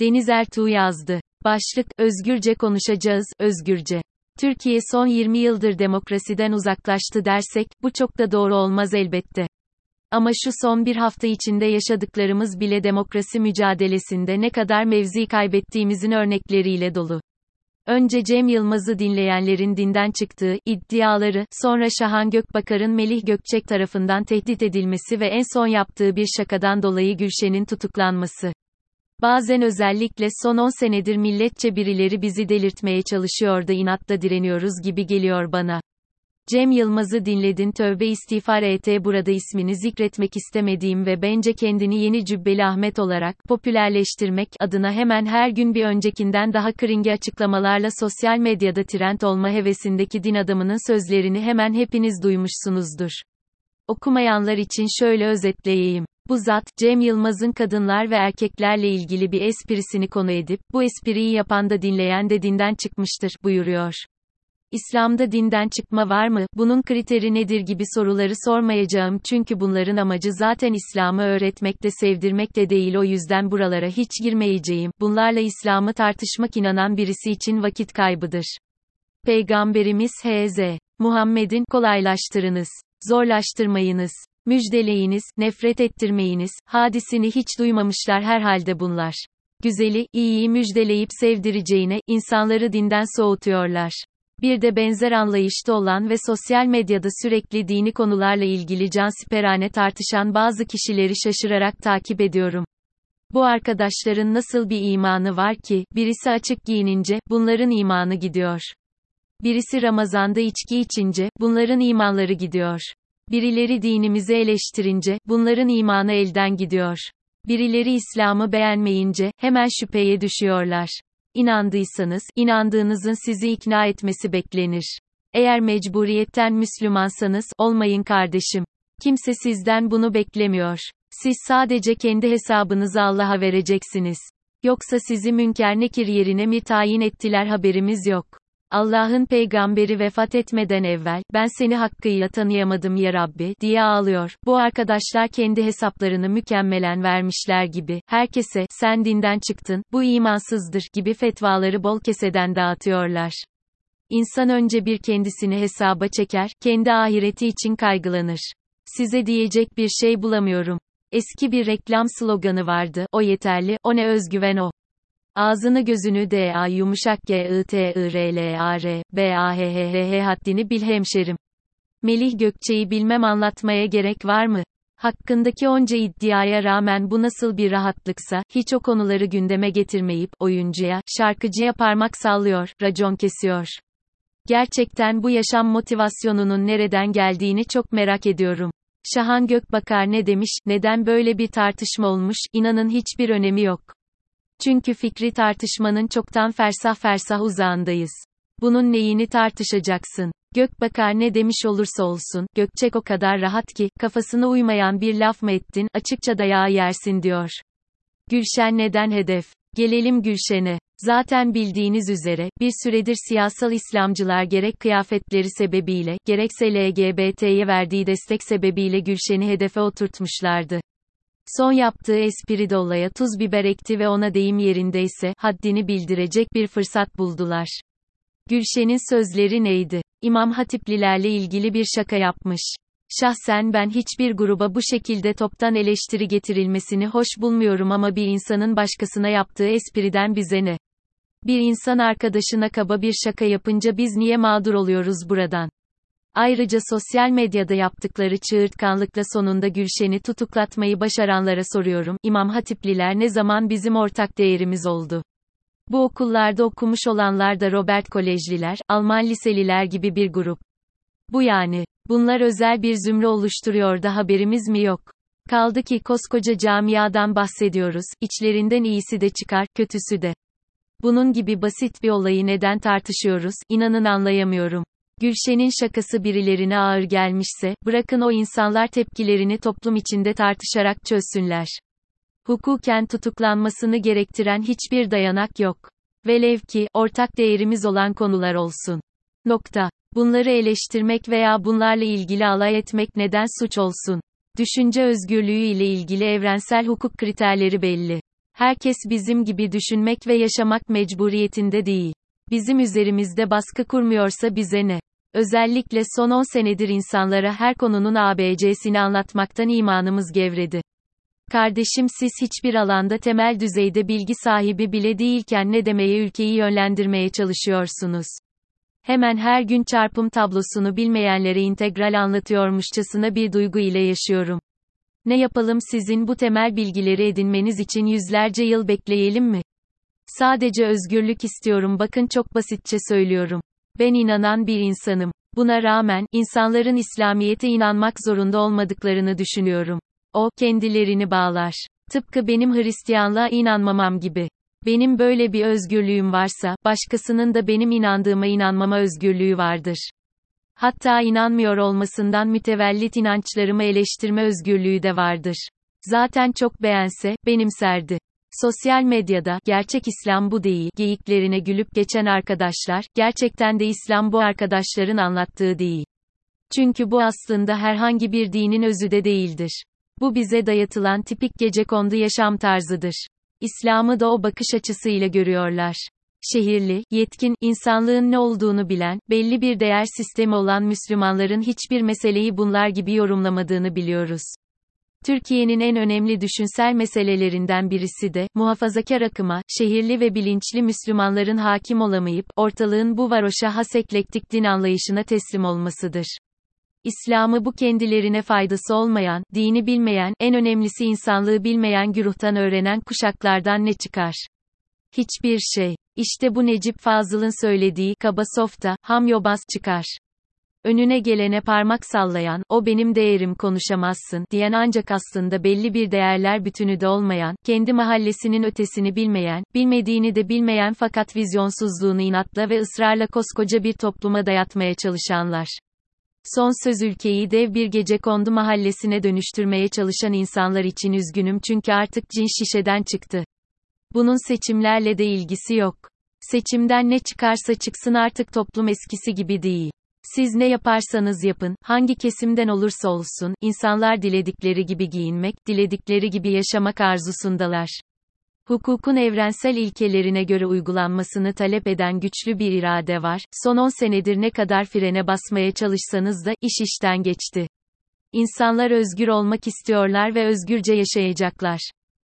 Deniz Ertuğ yazdı. Başlık, özgürce konuşacağız, özgürce. Türkiye son 20 yıldır demokrasiden uzaklaştı dersek, bu çok da doğru olmaz elbette. Ama şu son bir hafta içinde yaşadıklarımız bile demokrasi mücadelesinde ne kadar mevzi kaybettiğimizin örnekleriyle dolu. Önce Cem Yılmaz'ı dinleyenlerin dinden çıktığı iddiaları, sonra Şahan Gökbakar'ın Melih Gökçek tarafından tehdit edilmesi ve en son yaptığı bir şakadan dolayı Gülşen'in tutuklanması. Bazen özellikle son 10 senedir milletçe birileri bizi delirtmeye çalışıyor da inatla direniyoruz gibi geliyor bana. Cem Yılmaz'ı dinledin tövbe istiğfar et burada ismini zikretmek istemediğim ve bence kendini yeni Cübbeli Ahmet olarak popülerleştirmek adına hemen her gün bir öncekinden daha kringe açıklamalarla sosyal medyada trend olma hevesindeki din adamının sözlerini hemen hepiniz duymuşsunuzdur. Okumayanlar için şöyle özetleyeyim. Bu zat, Cem Yılmaz'ın kadınlar ve erkeklerle ilgili bir esprisini konu edip, bu espriyi yapan da dinleyen de dinden çıkmıştır, buyuruyor. İslam'da dinden çıkma var mı, bunun kriteri nedir gibi soruları sormayacağım çünkü bunların amacı zaten İslam'ı öğretmek de sevdirmek de değil o yüzden buralara hiç girmeyeceğim, bunlarla İslam'ı tartışmak inanan birisi için vakit kaybıdır. Peygamberimiz H.Z. Muhammed'in kolaylaştırınız, zorlaştırmayınız, müjdeleyiniz, nefret ettirmeyiniz, hadisini hiç duymamışlar herhalde bunlar. Güzeli, iyiyi müjdeleyip sevdireceğine, insanları dinden soğutuyorlar. Bir de benzer anlayışta olan ve sosyal medyada sürekli dini konularla ilgili cansiperane tartışan bazı kişileri şaşırarak takip ediyorum. Bu arkadaşların nasıl bir imanı var ki, birisi açık giyinince, bunların imanı gidiyor. Birisi Ramazan'da içki içince, bunların imanları gidiyor. Birileri dinimizi eleştirince, bunların imanı elden gidiyor. Birileri İslam'ı beğenmeyince, hemen şüpheye düşüyorlar. İnandıysanız, inandığınızın sizi ikna etmesi beklenir. Eğer mecburiyetten Müslümansanız, olmayın kardeşim. Kimse sizden bunu beklemiyor. Siz sadece kendi hesabınızı Allah'a vereceksiniz. Yoksa sizi münker nekir yerine mi tayin ettiler haberimiz yok. Allah'ın peygamberi vefat etmeden evvel, ben seni hakkıyla tanıyamadım ya Rabbi, diye ağlıyor. Bu arkadaşlar kendi hesaplarını mükemmelen vermişler gibi, herkese, sen dinden çıktın, bu imansızdır, gibi fetvaları bol keseden dağıtıyorlar. İnsan önce bir kendisini hesaba çeker, kendi ahireti için kaygılanır. Size diyecek bir şey bulamıyorum. Eski bir reklam sloganı vardı, o yeterli, o ne özgüven o. Ağzını gözünü d a yumuşak g i t i r l a r b a h h h h haddini bil hemşerim. Melih Gökçe'yi bilmem anlatmaya gerek var mı? Hakkındaki onca iddiaya rağmen bu nasıl bir rahatlıksa, hiç o konuları gündeme getirmeyip, oyuncuya, şarkıcıya parmak sallıyor, racon kesiyor. Gerçekten bu yaşam motivasyonunun nereden geldiğini çok merak ediyorum. Şahan Gökbakar ne demiş, neden böyle bir tartışma olmuş, inanın hiçbir önemi yok. Çünkü fikri tartışmanın çoktan fersah fersah uzağındayız. Bunun neyini tartışacaksın? Gökbakar ne demiş olursa olsun, Gökçek o kadar rahat ki, kafasına uymayan bir laf mı ettin, açıkça dayağı yersin diyor. Gülşen neden hedef? Gelelim Gülşen'e. Zaten bildiğiniz üzere, bir süredir siyasal İslamcılar gerek kıyafetleri sebebiyle, gerekse LGBT'ye verdiği destek sebebiyle Gülşen'i hedefe oturtmuşlardı. Son yaptığı espri de olaya tuz biber ekti ve ona deyim yerindeyse, haddini bildirecek bir fırsat buldular. Gülşen'in sözleri neydi? İmam Hatiplilerle ilgili bir şaka yapmış. Şahsen ben hiçbir gruba bu şekilde toptan eleştiri getirilmesini hoş bulmuyorum ama bir insanın başkasına yaptığı espriden bize ne? Bir insan arkadaşına kaba bir şaka yapınca biz niye mağdur oluyoruz buradan? Ayrıca sosyal medyada yaptıkları çığırtkanlıkla sonunda Gülşen'i tutuklatmayı başaranlara soruyorum, İmam Hatipliler ne zaman bizim ortak değerimiz oldu? Bu okullarda okumuş olanlar da Robert Kolejliler, Alman liseliler gibi bir grup. Bu yani. Bunlar özel bir zümre oluşturuyor da haberimiz mi yok? Kaldı ki koskoca camiadan bahsediyoruz, içlerinden iyisi de çıkar, kötüsü de. Bunun gibi basit bir olayı neden tartışıyoruz, inanın anlayamıyorum. Gülşen'in şakası birilerine ağır gelmişse, bırakın o insanlar tepkilerini toplum içinde tartışarak çözsünler. Hukuken tutuklanmasını gerektiren hiçbir dayanak yok. Velev ki, ortak değerimiz olan konular olsun. Nokta. Bunları eleştirmek veya bunlarla ilgili alay etmek neden suç olsun? Düşünce özgürlüğü ile ilgili evrensel hukuk kriterleri belli. Herkes bizim gibi düşünmek ve yaşamak mecburiyetinde değil. Bizim üzerimizde baskı kurmuyorsa bize ne? Özellikle son 10 senedir insanlara her konunun ABC'sini anlatmaktan imanımız gevredi. Kardeşim siz hiçbir alanda temel düzeyde bilgi sahibi bile değilken ne demeye ülkeyi yönlendirmeye çalışıyorsunuz? Hemen her gün çarpım tablosunu bilmeyenlere integral anlatıyormuşçasına bir duygu ile yaşıyorum. Ne yapalım sizin bu temel bilgileri edinmeniz için yüzlerce yıl bekleyelim mi? Sadece özgürlük istiyorum bakın çok basitçe söylüyorum. Ben inanan bir insanım. Buna rağmen, insanların İslamiyet'e inanmak zorunda olmadıklarını düşünüyorum. O, kendilerini bağlar. Tıpkı benim Hristiyanlığa inanmamam gibi. Benim böyle bir özgürlüğüm varsa, başkasının da benim inandığıma inanmama özgürlüğü vardır. Hatta inanmıyor olmasından mütevellit inançlarımı eleştirme özgürlüğü de vardır. Zaten çok beğense, benimserdi. Sosyal medyada, gerçek İslam bu değil, geyiklerine gülüp geçen arkadaşlar, gerçekten de İslam bu arkadaşların anlattığı değil. Çünkü bu aslında herhangi bir dinin özü de değildir. Bu bize dayatılan tipik gecekondu yaşam tarzıdır. İslam'ı da o bakış açısıyla görüyorlar. Şehirli, yetkin, insanlığın ne olduğunu bilen, belli bir değer sistemi olan Müslümanların hiçbir meseleyi bunlar gibi yorumlamadığını biliyoruz. Türkiye'nin en önemli düşünsel meselelerinden birisi de, muhafazakar akıma, şehirli ve bilinçli Müslümanların hakim olamayıp, ortalığın bu varoşa has eklektik din anlayışına teslim olmasıdır. İslam'ı bu kendilerine faydası olmayan, dini bilmeyen, en önemlisi insanlığı bilmeyen güruhtan öğrenen kuşaklardan ne çıkar? Hiçbir şey. İşte bu Necip Fazıl'ın söylediği kaba softa, ham yobaz çıkar. Önüne gelene parmak sallayan, o benim değerim konuşamazsın, diyen ancak aslında belli bir değerler bütünü de olmayan, kendi mahallesinin ötesini bilmeyen, bilmediğini de bilmeyen fakat vizyonsuzluğunu inatla ve ısrarla koskoca bir topluma dayatmaya çalışanlar. Son söz ülkeyi dev bir gece kondu mahallesine dönüştürmeye çalışan insanlar için üzgünüm çünkü artık cin şişeden çıktı. Bunun seçimlerle de ilgisi yok. Seçimden ne çıkarsa çıksın artık toplum eskisi gibi değil. Siz ne yaparsanız yapın, hangi kesimden olursa olsun, insanlar diledikleri gibi giyinmek, diledikleri gibi yaşamak arzusundalar. Hukukun evrensel ilkelerine göre uygulanmasını talep eden güçlü bir irade var. Son 10 senedir ne kadar frene basmaya çalışsanız da iş işten geçti. İnsanlar özgür olmak istiyorlar ve özgürce yaşayacaklar.